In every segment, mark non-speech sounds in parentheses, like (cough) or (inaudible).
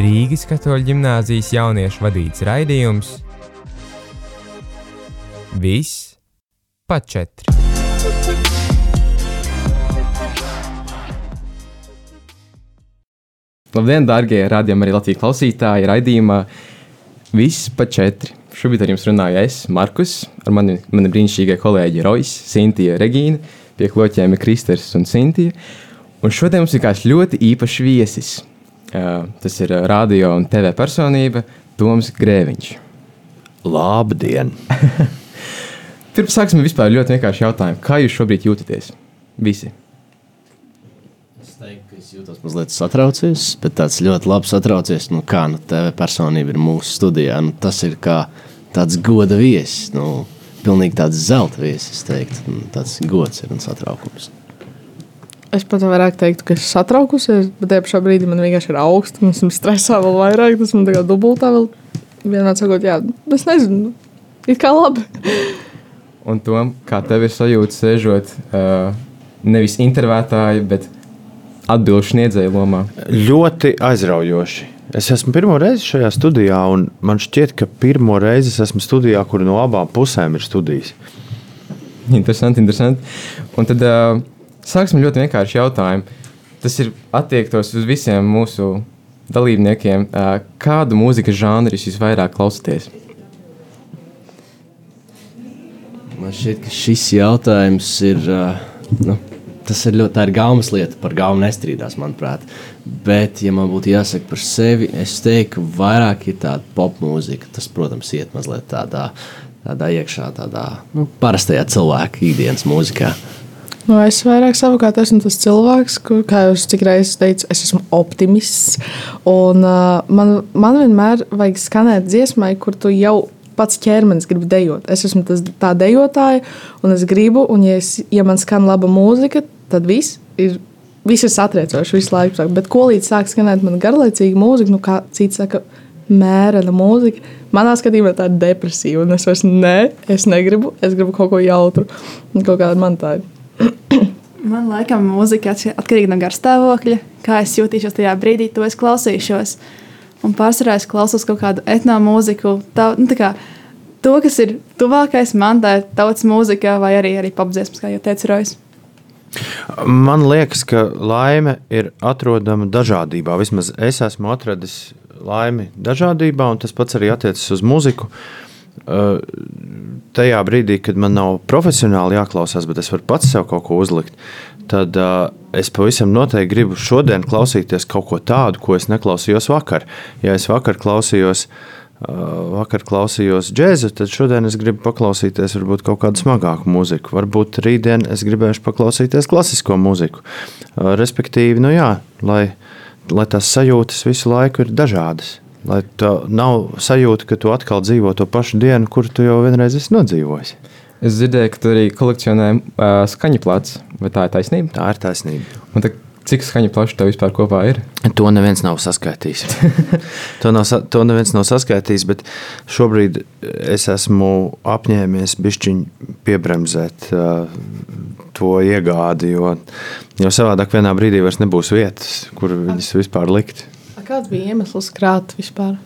Rīgas katoļu ģimnāzijas jauniešu vadīts raidījums Viss pa četri. Labdien, darbie radījumi, arī Latvijas klausītāji. Radījumā viss pa četri. Šobrīd ar jums runāju es, Markus, ar mani, mani brīnišķīgie kolēģi Rojas, Sintīna, Regīna, pie kloķiem ir Kristers un Sintīna. Un šodien mums ir kāds ļoti īpašs viesis. Uh, tas ir radio un TV personība Toms Grēviņš. Labdien! (laughs) Pirms sāksim vispār ļoti vienkārši jautājumu. Kā jūs šobrīd jūtaties? Visi. Teiktu, ka es jūtos mazliet satraucies, bet tāds ļoti labi satraucies. Nu, kā nu, TV personība ir mūsu studijā. Nu, tas ir kā tāds goda viesis. Nu, pilnīgi tāds zelta viesis, teiktu. Nu, tāds gods ir un satraukums. Es pat vairāk teiktu, ka esmu satraukusies, bet tajā pašā brīdī man vienkārši ir augsts. Es esmu stresā vēl vairāk, tas man tagad dubultā vēl vienā sakot, jā, es nezinu, ir kā labi. Un Tom, kā tev ir sajūta sēžot uh, nevis intervētāja, bet atbildžu sniedzēja lomā? Ļoti aizraujoši. Es esmu pirmo reizi šajā studijā, un man šķiet, ka pirmo reizi es esmu studijā, kur no abām pusēm ir studijas. Interesanti, interesanti. Un tad uh, sāksim ļoti vienkārši jautājumu. Tas ir attiektos uz visiem mūsu dalībniekiem. Uh, kādu mūzikas žanru jūs visvairāk klausāties? Man šķiet, ka šis jautājums ir. Uh, nu, tas ir ļoti tā ir gaumas lieta, par gaumu nestrīdās, manuprāt. Bet, ja man būtu jāsaka par sevi, es teiktu, ka vairāk ir tāda popmūzika. Tas, protams, iet mazliet tādā, tādā iekšā, tādā nu, parastajā cilvēka ikdienas mūzikā. Nu, es vairāk savukārt esmu tas cilvēks, kur, kā jau cik reizes teicu, es esmu optimists. Un, uh, man, man vienmēr vajag skanēt dziesmai, kur tu jau pats ķermenis grib dejot. Es esmu tas, tā dejotāja, un es gribu, un ja, es, ja man skan laba mūzika, tad viss ir. Viss ir satriecoši visu laiku, saka, bet ko līdz sāk skanēt man garlaicīga mūzika, nu kā cits saka, mērena mūzika. Manā skatījumā tā ir depresija, un es vairs ne, es negribu, es gribu kaut ko jautru. Kaut kāda man tā ir. (clears throat) Man liekas, mūzika atkarīga no garstāvokļa. Kā es jutīšos tajā brīdī, to es klausīšos. Un pārsvarā es klausos kaut kādu etnomūziku. Tā, nu, tā kā, to, kas ir tuvākais man, tā ir tautas mūzika vai arī, arī popdziesmas, kā jau teica Rojas. Man liekas, ka laime ir atrodama dažādībā. Vismaz es esmu atradis laimi dažādībā, un tas pats arī attiecas uz muziku. Uh, tajā brīdī, kad man nav profesionāli jāklausās, bet es varu pats sev kaut ko uzlikt, tad uh, es pavisam noteikti gribu šodien klausīties kaut ko tādu, ko es neklausījos vakar. Ja es vakar klausījos uh, vakar klausījos džēzu, tad šodien es gribu paklausīties varbūt kaut kādu smagāku mūziku. Varbūt rītdien es gribēšu paklausīties klasisko mūziku. Respektīvi, nu jā, lai, lai tās sajūtas visu laiku ir dažādas. Lai tā nav sajūta, ka tu atkal dzīvo to pašu dienu, kur tu jau vienreiz esi nodzīvojis. Es dzirdēju, ka tu arī kolekcionē uh, skaņu plats. Vai tā ir taisnība? Tā ir taisnība. Un tad, cik skaņu plaši tev vispār kopā ir? To neviens nav saskaitījis. (laughs) to, nav, to neviens nav saskaitījis, bet šobrīd es esmu apņēmies bišķiņu piebremzēt uh, to iegādi, jo, jo savādāk vienā brīdī vairs nebūs vietas, kur viņas vispār likt. Kāds bija iemesls krāt vispār?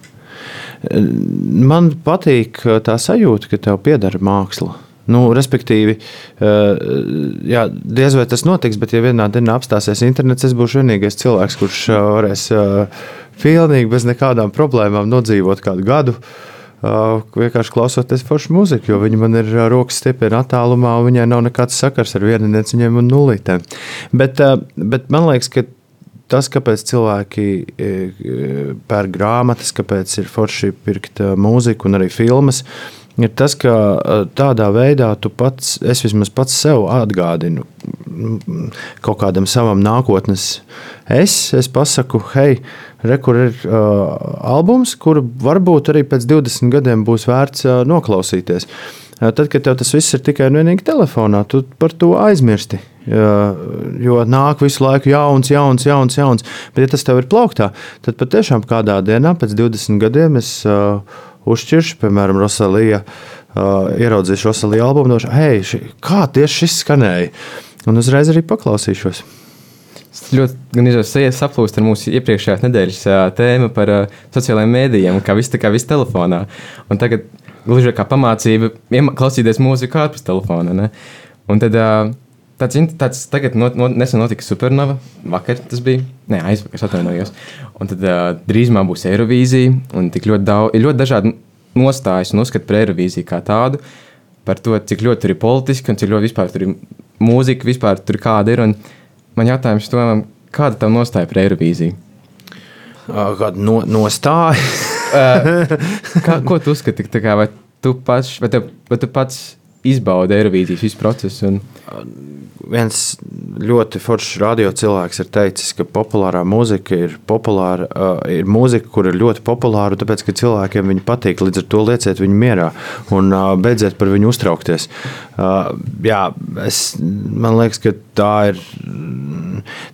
Man patīk tā sajūta, ka tev pieder māksla. Nu, respektīvi, jā, diez vai tas notiks, bet, ja vienā dienā apstāsies internets, es būšu vienīgais cilvēks, kurš varēs pilnīgi bez nekādām problēmām nodzīvot kādu gadu. Vienkārši klausoties foršu mūziku, jo viņa man ir rokas stipri attālumā, un viņai nav nekāds sakars ar vieniem un nulītēm. Bet, bet man liekas, ka tas, kāpēc cilvēki pērk grāmatas, kāpēc ir forši pirkt mūziku un arī filmas, ir tas, ka tādā veidā tu pats, es vismaz pats sev atgādinu kaut kādam savam nākotnes. Es, es pasaku, hei, re, kur ir uh, albums, kuru varbūt arī pēc 20 gadiem būs vērts uh, noklausīties. Uh, tad, kad tev tas viss ir tikai un vienīgi telefonā, tu par to aizmirsti. Jo nāk visu laiku jauns, jauns, jauns, jauns. Bet, ja tas tev ir plauktā, tad patiešām kādā dienā pēc 20 gadiem es uh, uzšķiršu, piemēram, Rosalija uh, ieraudzīšu Rosaliju albumu, došu, hei, ši, kā tieši šis skanēja. Un uzreiz arī paklausīšos. Es ļoti gan izsmeļos saplūst ar mūsu iepriekšējās nedēļas ā, tēmu par ā, sociālajiem mēdījiem, kā viss tā kā viss telefonā. Un tagad gluži kā pamācība klausīties mūziku ārpus telefona. Ne? Un tad ā, tāds, tāds tagad not, not, nesen notika supernova, vakar tas bija, ne, aizvakar atvainojos. Un tad ā, drīzumā būs Eirovīzija un tik ļoti daudz, ir ļoti dažādi nostājas un uzskati par Eirovīziju kā tādu, par to, cik ļoti tur ir politiski un cik ļoti vispār tur ir mūzika, vispār tur kāda ir. Un man jautājums tomēr, kāda tā nostāja par Eirovīziju? Uh, Kāda no, nostāja? Kā, ko tu uzskati? Kā, vai, tu pats, vai, tev, vai tu pats izbaudi Eirovīzijas visu procesu? Un, viens ļoti foršs radio cilvēks ir teicis, ka populārā mūzika ir, populāra, uh, ir mūzika, kur ir ļoti populāra, tāpēc, ka cilvēkiem viņa patīk. Līdz ar to lieciet viņu mierā un uh, beidziet par viņu uztraukties. Uh, jā, es, man liekas, ka tā ir.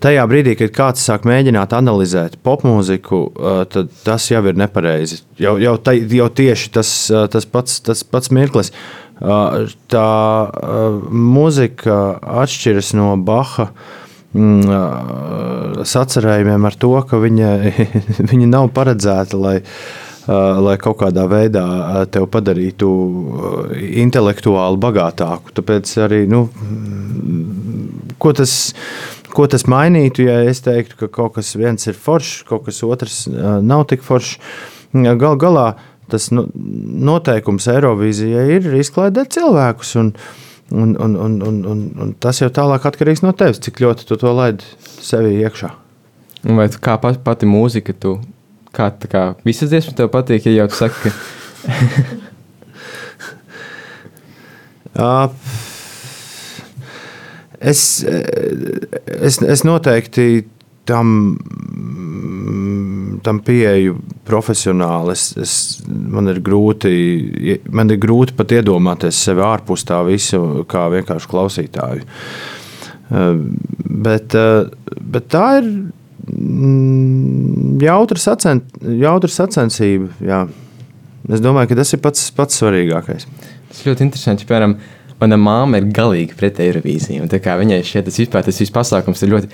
Tajā brīdī, kad kāds sāk mēģināt analizēt popmūziku, uh, tad tas jau ir nepareizi. Jau, jau, tai, jau tieši tas, uh, tas, pats, tas pats mirklis. Uh, tā uh, mūzika atšķiras no Baha mm, uh, sacerējumiem ar to, ka viņa, (laughs) viņa nav paredzēta, lai, uh, lai kaut kādā veidā uh, tevi padarītu uh, intelektuāli bagātāku. Tāpēc arī, nu, mm, ko tas, ko tas mainītu, ja es teiktu, ka kaut kas viens ir foršs, kaut kas otrs uh, nav tik foršs. Gal galā tas nu, noteikums Eirovīzijai ir izklaidēt cilvēkus. Un, un, un, un, un, un, un tas jau tālāk atkarīgs no tevis, cik ļoti tu to laidi sevi iekšā. vai tu kā pat, pati mūzika, tu kā, kā visas dziesmas tev patīk, ja jau tu saki, ka Uh, (laughs) Es, es, es noteikti tam, tam pieeju profesionāli. Es, es, man, ir grūti, man ir grūti pat iedomāties sevi ārpus tā visa, kā vienkārši klausītāju. Uh, Bet, uh, bet tā ir mm, jautra, sacen, jautra sacensība. Jā. Es domāju, ka tas ir pats, pats svarīgākais. tas ļoti interesanti. Piemēram, mana māma ir galīgi pret Eirovīziju. Viņai šeit tas vispār tas viss pasākums ir ļoti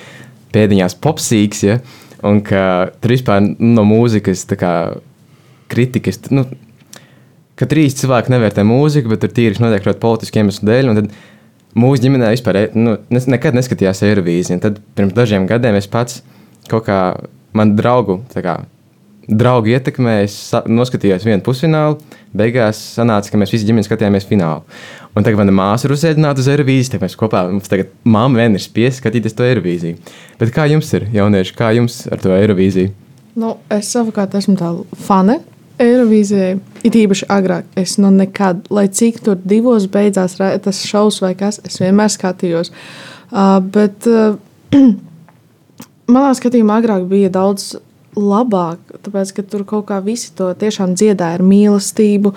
pēdiņās popsīgs. Ja? Un ka tur vispār no mūzikas kā kritikas. Nu, ka trīs cilvēki nevērtē mūziku, bet tur tīri notiek ļoti politiski iemeslu dēļ. un tad Mūsu ģimenē vispār nu, nes- nekad neskatījās Eirovīziju. Tad pirms dažiem gadiem es pats kaut kā man draugu, kā, draugu ietekmē, es sa- noskatījos vienu pusfinālu. Beigās sanāca, ka mēs visi ģimene skatījāmies finālu. Un tagad mana māsa ir uzsēdināta uz Eirovīziju. Tad mēs kopā, mums tagad mamma vien ir spiest skatīties to Eirovīziju. Bet kā jums ir, jaunieši, kā jums ar to Eirovīziju? Nu, es savukārt esmu tā fane. Eirovīzijai ir īpaši agrāk. Es nu nekad, lai cik tur divos beidzās tas šovs vai kas, es vienmēr skatījos. Uh, bet uh, (clears throat) manā skatījumā agrāk bija daudz labāk, tāpēc ka tur kaut kā visi to tiešām dziedāja ar mīlestību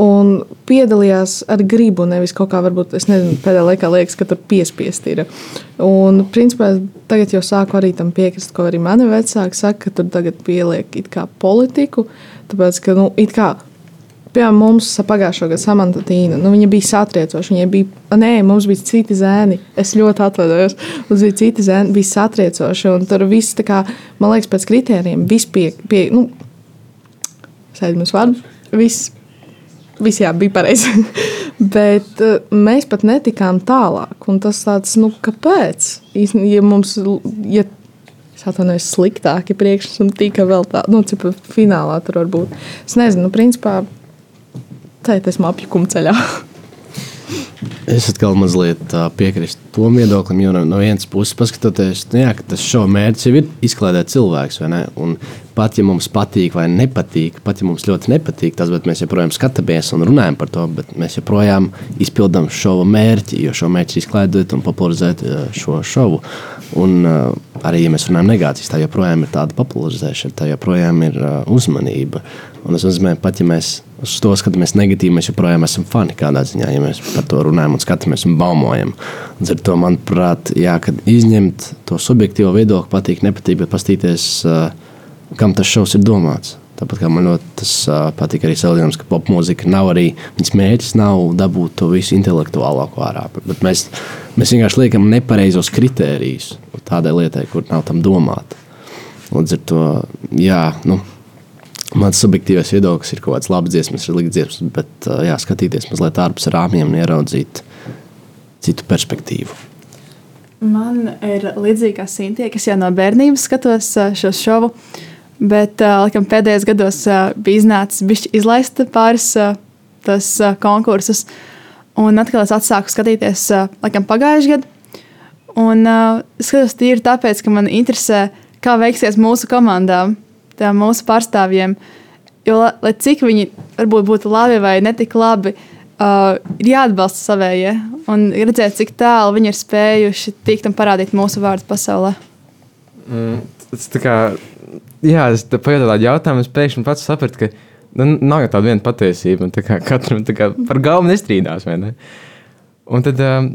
un piedalījās ar gribu. Nevis kaut kā, varbūt, es nezinu, pēdējā laikā liekas, ka tur piespiest ir. Un, principā, tagad jau sāku arī tam piekrist, ko arī mani vecāki saka, ka tur tagad pieliek it kā politiku. Tāpēc, ka, nu, it kā, piemēram, mums pagājušā gada samanta tīna, nu, viņa bija satriecoša. Viņa bija, nē, mums bija citi zēni. Es ļoti atvainojos. Mums bija citi zēni, bija satriecoši. Un tur viss, kā, man liekas, pēc kritērijiem, viss pie, pie, nu, sēdz mums vārdu. Viss, viss jā, bija pareizi. (laughs) Bet uh, mēs pat netikām tālāk. Un tas tāds, nu, kāpēc? Īsn- Ja mums, ja atvainojos, sliktāki priekšnesumi tika vēl tā, nu, cipa finālā tur var būt. Es nezinu, nu, principā, ir tas apjukuma ceļā. (laughs) Es atkal mazliet ā, piekrītu tam viedoklim, jo no, vienas puses, paskatoties, nu jā, tas šova mērķis jau ir izklaidēt cilvēks. Un Pat ja mums patīk vai nepatīk, pat ja mums ļoti nepatīk tas, bet mēs joprojām skatāmies un runājam par to, bet mēs joprojām izpildām šova mērķi, jo šo mērķi izklaidēt un popularizēt šo šovu. Un, ā, arī, ja mēs runājam negācijas, tā joprojām ir tāda popularizēšana, tā joprojām ir ā, uzmanība. Un tas nozīmē, pat ja mēs uz to skatāmies negatīvi, mēs joprojām esam fani kādā ziņā, ja mēs par to runājam un skatāmies un baumojam. Līdz ar to, manuprāt, jā, izņemt to subjektīvo viedokli, patīk, nepatīk, bet paskatīties, kam tas šovs ir domāts. Tāpat kā man ļoti patīk arī salīdzinājums, ka popmūzika nav arī viņas mērķis, nav dabūt to visu intelektuālāko ārā. Bet mēs, mēs vienkārši liekam nepareizos kritērijus tādai lietai, kur nav tam domāta. Līdz ar to, jā, nu, mans subjektīvais viedoklis ir kaut kāds labs dziesmas, ir likts dziesmas, bet jā, skatīties mazliet ārpus rāmjiem un ieraudzīt citu perspektīvu. Man ir līdzīga Sintīna, kas jau no bērnības skatos šo šovu. Bet laikam, pēdējos gados bija iznācis izlaista pāris tas konkursus. Un atkal es atsāku skatīties laikam, pagājušajā gadā. Un uh, skatos tīri tāpēc, ka man interesē, kā veiksies mūsu komandām, mūsu pārstāvjiem. Jo, lai cik viņi varbūt būtu labi vai netik labi, uh, uh, ir jāatbalsta savējie un redzēt, cik tālu viņi ir spējuši tikt un parādīt mūsu vārdu pasaulē. Mm, tas tā kā, jā, es pajautāju tādu jautājumu, es pēkšņi pats sapratu, ka nu, nav jau tāda viena patiesība, un kā, katram kā, par galvu nestrīdās, vai ne? Un tad, um,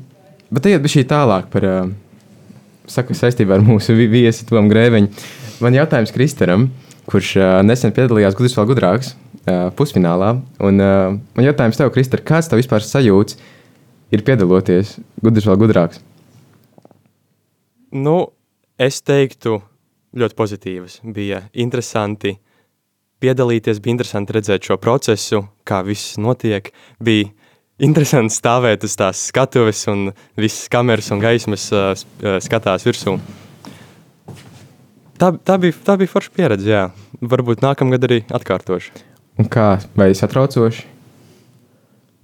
bet tagad bija šī tālāk par, uh, saku, saistībā ar mūsu viesi Tomu Grēveņu. Man jautājums Kristaram, kurš uh, nesen piedalījās Gudrs vēl gudrāks, uh, pusfinālā. Un, uh, man jautājums tev, Kristāne, kāds tev vispār sajūts ir piedaloties gudrs vēl gudrāks? Nu, es teiktu, ļoti pozitīvas. Bija interesanti piedalīties, bija interesanti redzēt šo procesu, kā viss notiek. Bija interesanti stāvēt uz tās skatuves, un visas kameras un gaismas uh, skatās virsū. Tā, tā, bija, tā bija forša pieredze. Jā. Varbūt nākamgad arī atkārtošu. Un kā, vai satraucoši?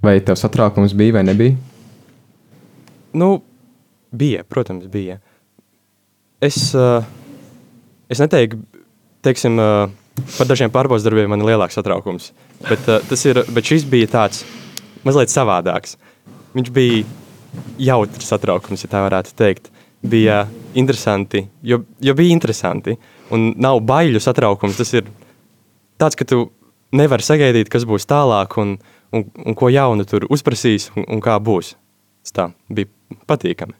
Vai tev satraukums bija vai nebija? Nu, bija, protams, bija. Es, uh, es neteiktu, teiksim, uh, par dažiem pārbaudas darbiem man ir lielāks satraukums. Bet, uh, ir, bet šis bija tāds mazliet savādāks. Viņš bija jautrs satraukums, ja tā varētu teikt. Bija interesanti, jo, jo bija interesanti. Un nav baiļu satraukums. Tas ir tāds, ka tu nevar sagaidīt, kas būs tālāk un, un, un ko jaunu tur uzprasīs un, un kā būs. Tas tā bija patīkami.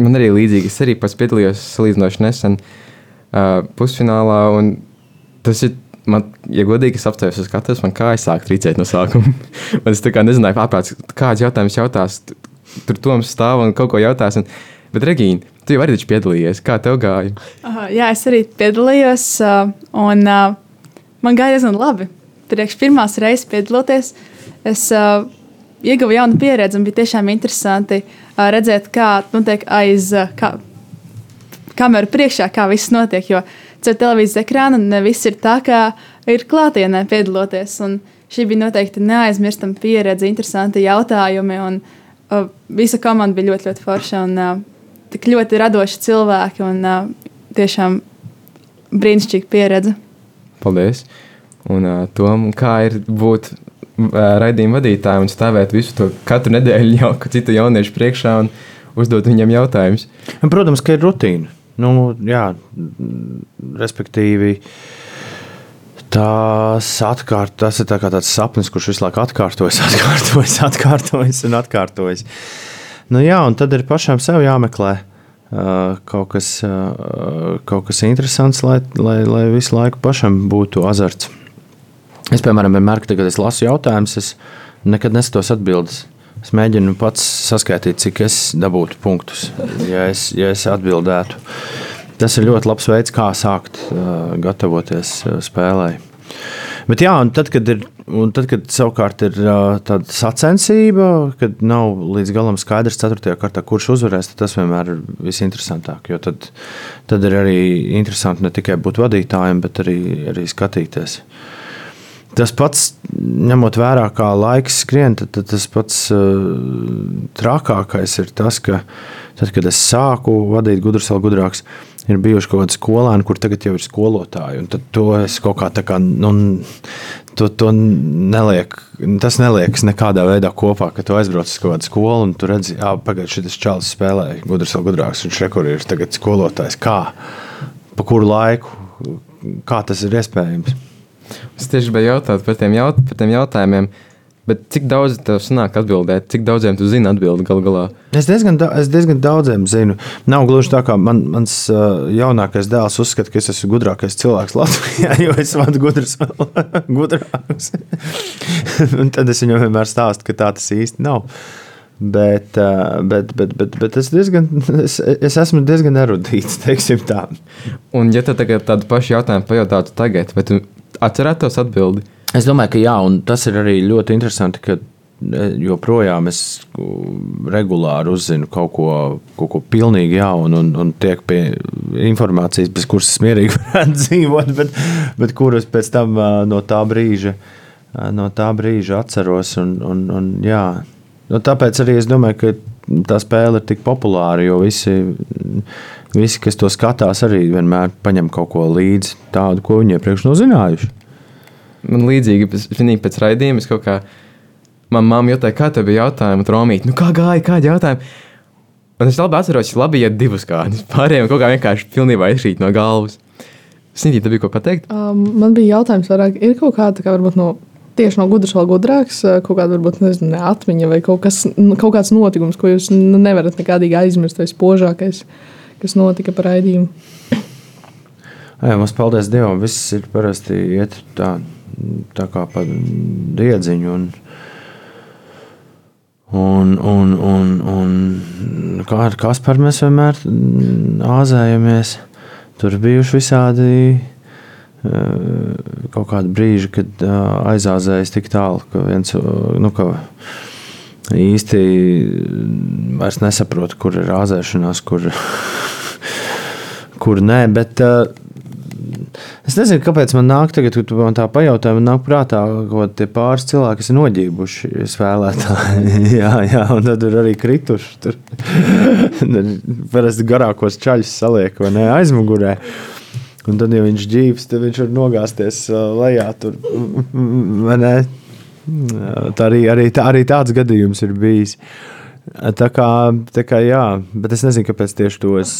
Man arī līdzīgi, es arī piedalījos salīdzinoši nesen uh, pusfinālā, tas ir, man, ja godīgi es apstājos uz skatuves, man kājas sāk trīcēt no sākuma. (laughs) es tā kā nezināju, pārprāts, kāds jautājums jautās, tur Toms stāv un kaut ko jautās, un, bet Regīna, tu jau arī taču piedalījies, kā tev gāja? Uh, jā, es arī piedalījos, uh, un uh, man gāja diezgan labi. Priekš pirmās reizes piedaloties, es uh, ieguvu jaunu pieredzi un bija tiešām interesanti uh, redzēt, kā notiek aiz uh, kā, kameru priekšā, kā viss notiek. Jo caur televīzijas ekrānu ne viss ir tā, kā ir klātienē piedaloties. Un šī bija noteikti neaizmirstama pieredze, interesanti jautājumi. Un, uh, visa komanda bija ļoti, ļoti forša un uh, tik ļoti radoši cilvēki un uh, tiešām brīnišķīga pieredze. Paldies! Un uh, Tom, kā ir būt uh, raidījuma vadītājam un stāvēt visu to katru nedēļu jau citu jauniešu priekšā un uzdot viņiem jautājumus? Protams, ka ir rutīna. Nu, jā, respektīvi, tās atkārt, tas ir tā tāds sapnis, kurš visu laiku atkārtojas, (laughs) atkārtojas, atkārtojas un atkārtojas. Nu, jā, un tad ir pašam sev jāmeklē kaut kas, kaut kas interesants, lai, lai, lai visu laiku pašam būtu azarts. Es, piemēram, vienmēr, kad es lasu jautājumus, es nekad nesatos atbildes. Es mēģinu pats saskaitīt, cik es dabūtu punktus, ja es, ja es atbildētu. Tas ir ļoti labs veids, kā sākt uh, gatavoties uh, spēlei. Bet jā, un tad, kad ir tad, kad savukārt ir uh, tāda sacensība, kad nav līdz galam skaidrs, 4. kārtā, kurš uzvarēs, tas vienmēr ir visinteresantāk. Jo tad, tad ir arī interesanti ne tikai būt vadītājiem, bet arī, arī skatīties. Tas pats, ņemot vērā, kā laiks skrien, tad, tad tas pats uh, trakākais ir tas, ka tad, kad es sāku vadīt gudrs, vēl gudrāks, ir bijuši kaut kādi skolēni, kur tagad jau ir skolotāji. Tad to es kaut kā tā kā. Nu, to, to neliek, tas neliekas nekādā veidā kopā, ka tu aizbrauc uz kaut kādu skolu un tu redzi, ka pagaidā šis čalis spēlē gudrs vai gudrāks. Viņš rekur ir tagad skolotājs. Kā? Pa kuru laiku? Kā tas ir iespējams? Es tieši gribēju jautāt par tiem, jaut par tiem jautājumiem. Bet cik daudz tev sanāk atbildēt, cik daudziem tu zini atbildi galu galā? Es diezgan, da, es diezgan daudziem zinu. Nav gluži tā, kā man, mans uh, jaunākais dēls uzskata, ka es esmu gudrākais cilvēks Latvijā, (laughs) jo es vadu gudrs, (laughs) gudrāks. (laughs) Tad es viņam vienmēr stāstu, ka tā tas īsti nav. Bet, uh, bet, bet, bet, bet es, diezgan, es, es esmu diezgan erudīts, teiksim tā. Un, ja tev tagad tādu pašu jautājumu pajautātu tagad, vai tu atcerētos atbildi? Es domāju, ka jā, un tas ir arī ļoti interesanti, ka e, joprojām es regulāri uzzinu kaut ko, kaut ko pilnīgi jaunu, un, un tiek pie informācijas, bez kuras es mierīgi (laughs) varētu dzīvot, bet, bet kuras pēc tam no tā brīža, no tā brīža atceros. Un, un, un, jā. nu, tāpēc arī es domāju, ka tā spēle ir tik populāra, jo visi, visi kas to skatās, arī vienmēr paņem kaut ko līdzi tādu, ko viņi iepriekš nav zinājuši man līdzīgi, pinīgi pēc raidījuma, es kaut kā, man mamma jautāja, kā tev bija jautājumi, un Romīt, nu kā gāja, kādi jautājumi? Un es labi atceros, ka labi iet divus kādus. (laughs) Pārējiem kaut kā vienkārši pilnībā izšķīt no galvas. Snīdī, tev bija ko pateikt? Um, man bija jautājums, vairāk ir kaut kāda, kā varbūt no tieši no gudras vēl gudrāks, kaut kāda varbūt nezinu, ne atmiņa vai kaut, kas, kaut kāds notikums, ko jūs nevarat nekādīgi aizmirst, vai spožākais, kas notika par raidījumu. Jā, mums paldies Dievam, viss ir parasti iet tā tā kā pa diedziņu. Un, Un, un, un, un kā ar Kasparu mēs vienmēr āzējamies. Tur bijuši visādi kaut kādi brīži, kad aizāzējas tik tālu, ka viens nu, ka īsti vairs nesaprot, kur ir āzēšanās, kur, (laughs) kur nē. Bet Es nezinu, kāpēc man nāk, tagad, kad man tā pajautā, man nāk prātā, ka tie pāris cilvēki ir noģībuši spēlētāji. (laughs) jā, jā, un tad ir arī krituši. Tur (laughs) parasti garākos čaļus saliek vai ne aizmugurē. Un tad, ja viņš dzīves, tad viņš var nogāzties lejā. Tur, (laughs) tā arī, arī, tā, arī tāds gadījums ir bijis. Tā kā, tā kā jā, bet es nezinu, kāpēc tieši to es,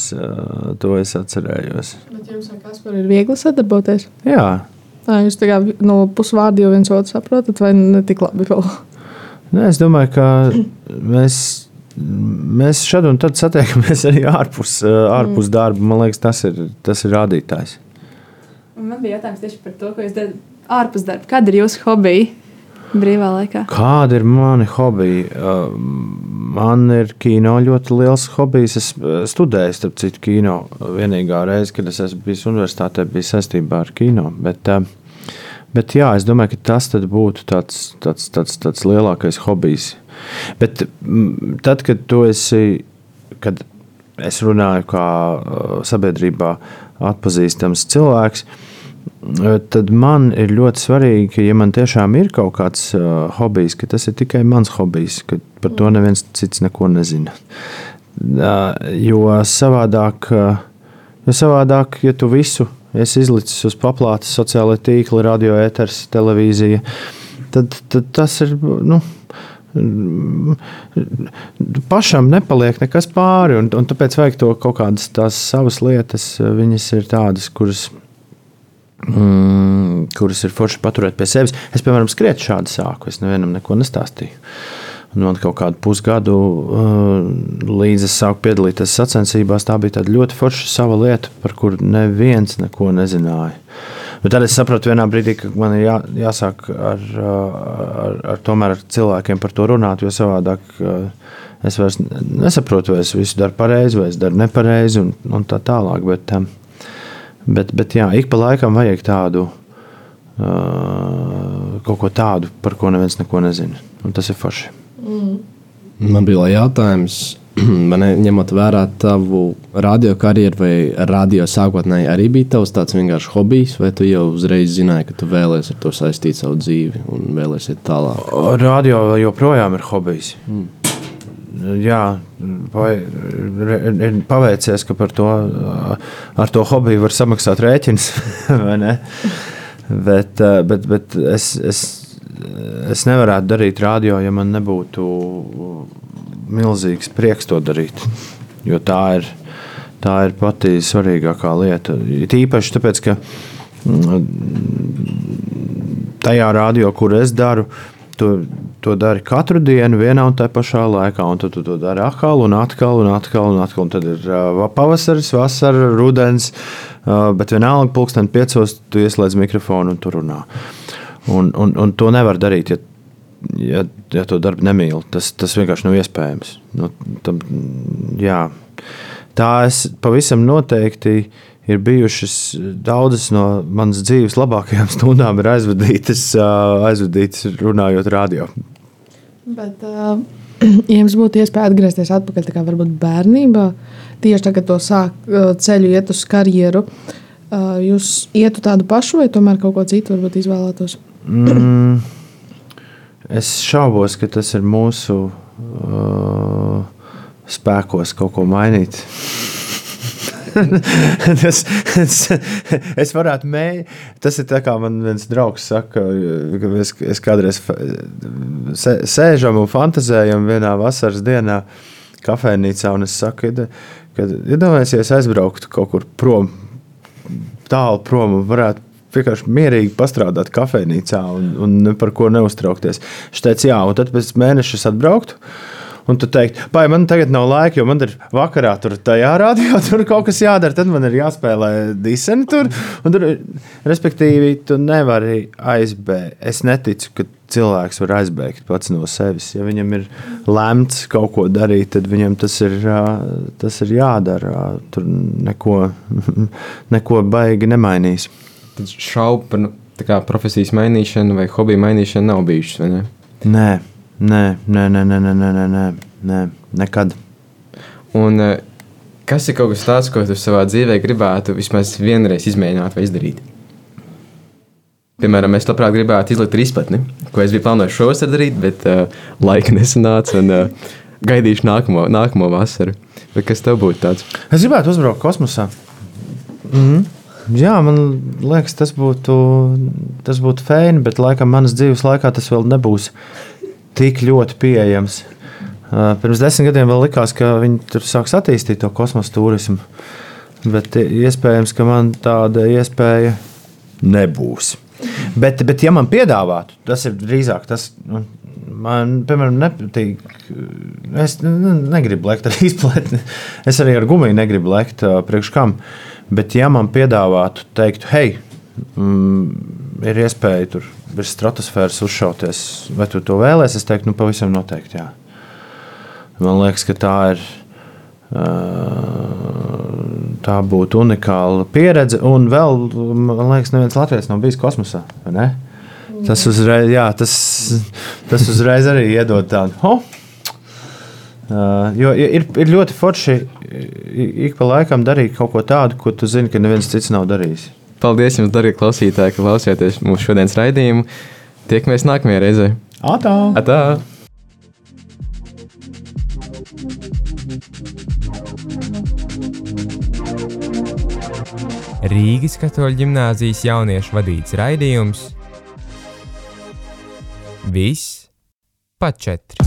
to es atcerējos. Bet jums ar Kasparu ir viegli sadarboties? Jā. Tā, jūs tā kā no pusvārdu jau viens otru saprotat, vai ne tik labi vēl? Nē, es domāju, ka mēs, mēs šad un tad satiekamies arī ārpus, ārpus mm. darba. Man liekas, tas ir, tas ir rādītājs. Man bija jautājums tieši par to, ko jūs darat ārpus darba. Kāda ir jūsu hobija? Brīvā laikā? Kāda ir mani hobiji? Man ir kino ļoti liels hobijs. Es studēju, starp citu, kino. Vienīgā reize, kad es esmu bijis universitātē, bija saistībā ar kino. Bet, bet jā, es domāju, ka tas būtu tāds, tāds, tāds, tāds lielākais hobijs. Bet tad, kad tu esi, kad es runāju kā sabiedrībā atpazīstams cilvēks, tad man ir ļoti svarīgi, ka, ja man tiešām ir kaut kāds uh, hobijs, ka tas ir tikai mans hobijs, ka par to neviens cits neko nezina. Uh, jo savādāk, uh, jo savādāk, ja tu visu esi izlicis uz paplātes, sociālai tīkli, radio ēters, televīzija, tad, tad tas ir. Nu, pašam nepaliek nekas pāri, un, un tāpēc vajag to kaut kādas tās savas lietas. Viņas ir tādas, kuras mm, kuras ir forši paturēt pie sevis. Es, piemēram, skrietu šādi sāku. Es nevienam neko nestāstīju. Un man kaut kādu pusgadu uh, līdz es sāku piedalīties sacensībās, tā bija ļoti forša sava lieta, par kuru neviens neko nezināja. Bet tad es sapratu, vienā brīdī, ka man ir jā, jāsāk ar, ar, ar, ar cilvēkiem par to runāt, jo savādāk uh, es vairs nesaprotu, vai es visu daru pareizi, vai es daru nepareizi, un, un tā tālāk. Bet, um, Bet, bet jā, ik pa laikam vajag tādu uh, kaut ko tādu, par ko neviens neko nezina. Un tas ir forši. Mm. Man bija jautājums, (clears throat) man ņemot vērā tavu radio karjeru, vai radio sākotnēji arī bija tavs tāds vienkārši hobijs, vai tu jau uzreiz zināji, ka tu vēlēsies ar to saistīt savu dzīvi un vēlēsies tālāk? Radio joprojām ir hobijs. Mm jā, ir paveicies, ka to, ar to hobiju var samaksāt rēķins. (laughs) bet, bet, bet es, es, es nevarētu darīt radio, ja man nebūtu milzīgs prieks to darīt. Jo tā ir, tā ir pati svarīgākā lieta. Tīpaši tāpēc, ka mm, tajā radio, kur es daru, tur to dari katru dienu, vienā un tajā pašā laikā. Un tad tu to dari atkal, un atkal, un atkal. Un atkal un tad ir uh, pavasaris, vasara, rudens. Uh, bet vienalga, pulksten piecos, tu ieslēdz mikrofonu un tur runā. Un, un, un to nevar darīt, ja, ja, ja to darbu nemīli. Tas, tas vienkārši nav iespējams. Nu, tam, jā. Tā es pavisam noteikti ir bijušas daudzas no manas dzīves labākajām (laughs) stundām, ir aizvadītas, aizvadītas runājot radio. Bet, uh, (clears throat) ja jums būtu iespēja atgriezties atpakaļ, tā kā varbūt bērnībā, tieši tagad to sāk ceļu iet uz karjeru, uh, jūs ietu tādu pašu vai tomēr kaut ko citu varbūt izvēlētos? Mm, es šaubos, ka tas ir mūsu uh, spēkos kaut ko mainīt. (laughs) tas, tas, es varētu mēģināt. Tas ir tā kā man viens draugs saka, ka es, es kādreiz sēžam un fantāzējam vienā vasaras dienā kafejnīcā, un es saku, ka iedomājieties, ja aizbrauktu kaut kur prom, tālu prom un varētu vienkārši mierīgi pastrādāt kafejnīcā un, un par ko neuztraukties. Viņš teica, jā, un tad pēc mēneša atbrauktu un tu teiksi, vai man tagad nav laika, jo man ir vakarā tur tajā rādījā, (laughs) tur kaut kas jādara, tad man ir jāspēlē diseni tur. tur respektīvi, tu nevari aizbēgt. Es neticu, ka cilvēks var aizbēgt pats no sevis. Ja viņam ir lemts kaut ko darīt, tad viņam tas ir, tas ir jādara. Tur neko, (laughs) neko baigi nemainīs. Tad šaubu par nu, profesijas mainīšanu vai hobiju mainīšanu nav bijušas? Nē. Nē, nē, nē, nē, nē, nē, nē, nē nekad. Un, eh, kas ir kaut kas tāds, ko tu savā dzīvē gribētu vismaz vienreiz izmēģināt vai izdarīt? Piemēram, es labprāt gribētu izlikt izpratni, ko es biju plānojis šovasar darīt, bet uh, laika nesanāca un uh, gaidīšu nākamo, nākamo vasaru. Bet kas tev būtu tāds? Es gribētu uzbraukt kosmosā. Mm -hmm. Jā, man liekas, tas būtu, tas būtu fēni, bet laikam manas dzīves laikā tas vēl nebūs tik ļoti pieejams. Pirms desmit gadiem vēl likās, ka viņi tur sāks attīstīt to kosmosa turismu. Bet iespējams, ka man tāda iespēja nebūs. Bet, bet ja man piedāvātu, tas ir drīzāk tas. Nu, man, piemēram, nepatīk. Es negribu lekt ar (laughs) izpletni. Es arī ar gumiju negribu lekt priekš kam. Bet, ja man piedāvātu, teiktu, hei, mm, ir iespēja tur virs stratosfēras uzšauties. Vai tu to vēlēsies? Es teiktu, nu, pavisam noteikti. Jā. Man liekas, ka tā ir. Tā būtu unikāla pieredze. Un vēl, man liekas, neviens Latvijas nav bijis kosmosā. Tas uzreiz, jā, tas, tas uzreiz arī iedod tādu. Oh! Uh, jo ir, ir ļoti forši ik pa laikam darīt kaut ko tādu, ko tu zini, ka neviens cits nav darījis. Paldies jums, darbie klausītāji, ka klausījāties mūsu šodienas raidījumu. Tiekamies nākamajā reizē. Atā! Atā. Rīgas katoļu ģimnāzijas jauniešu vadīts raidījums Viss pa četri.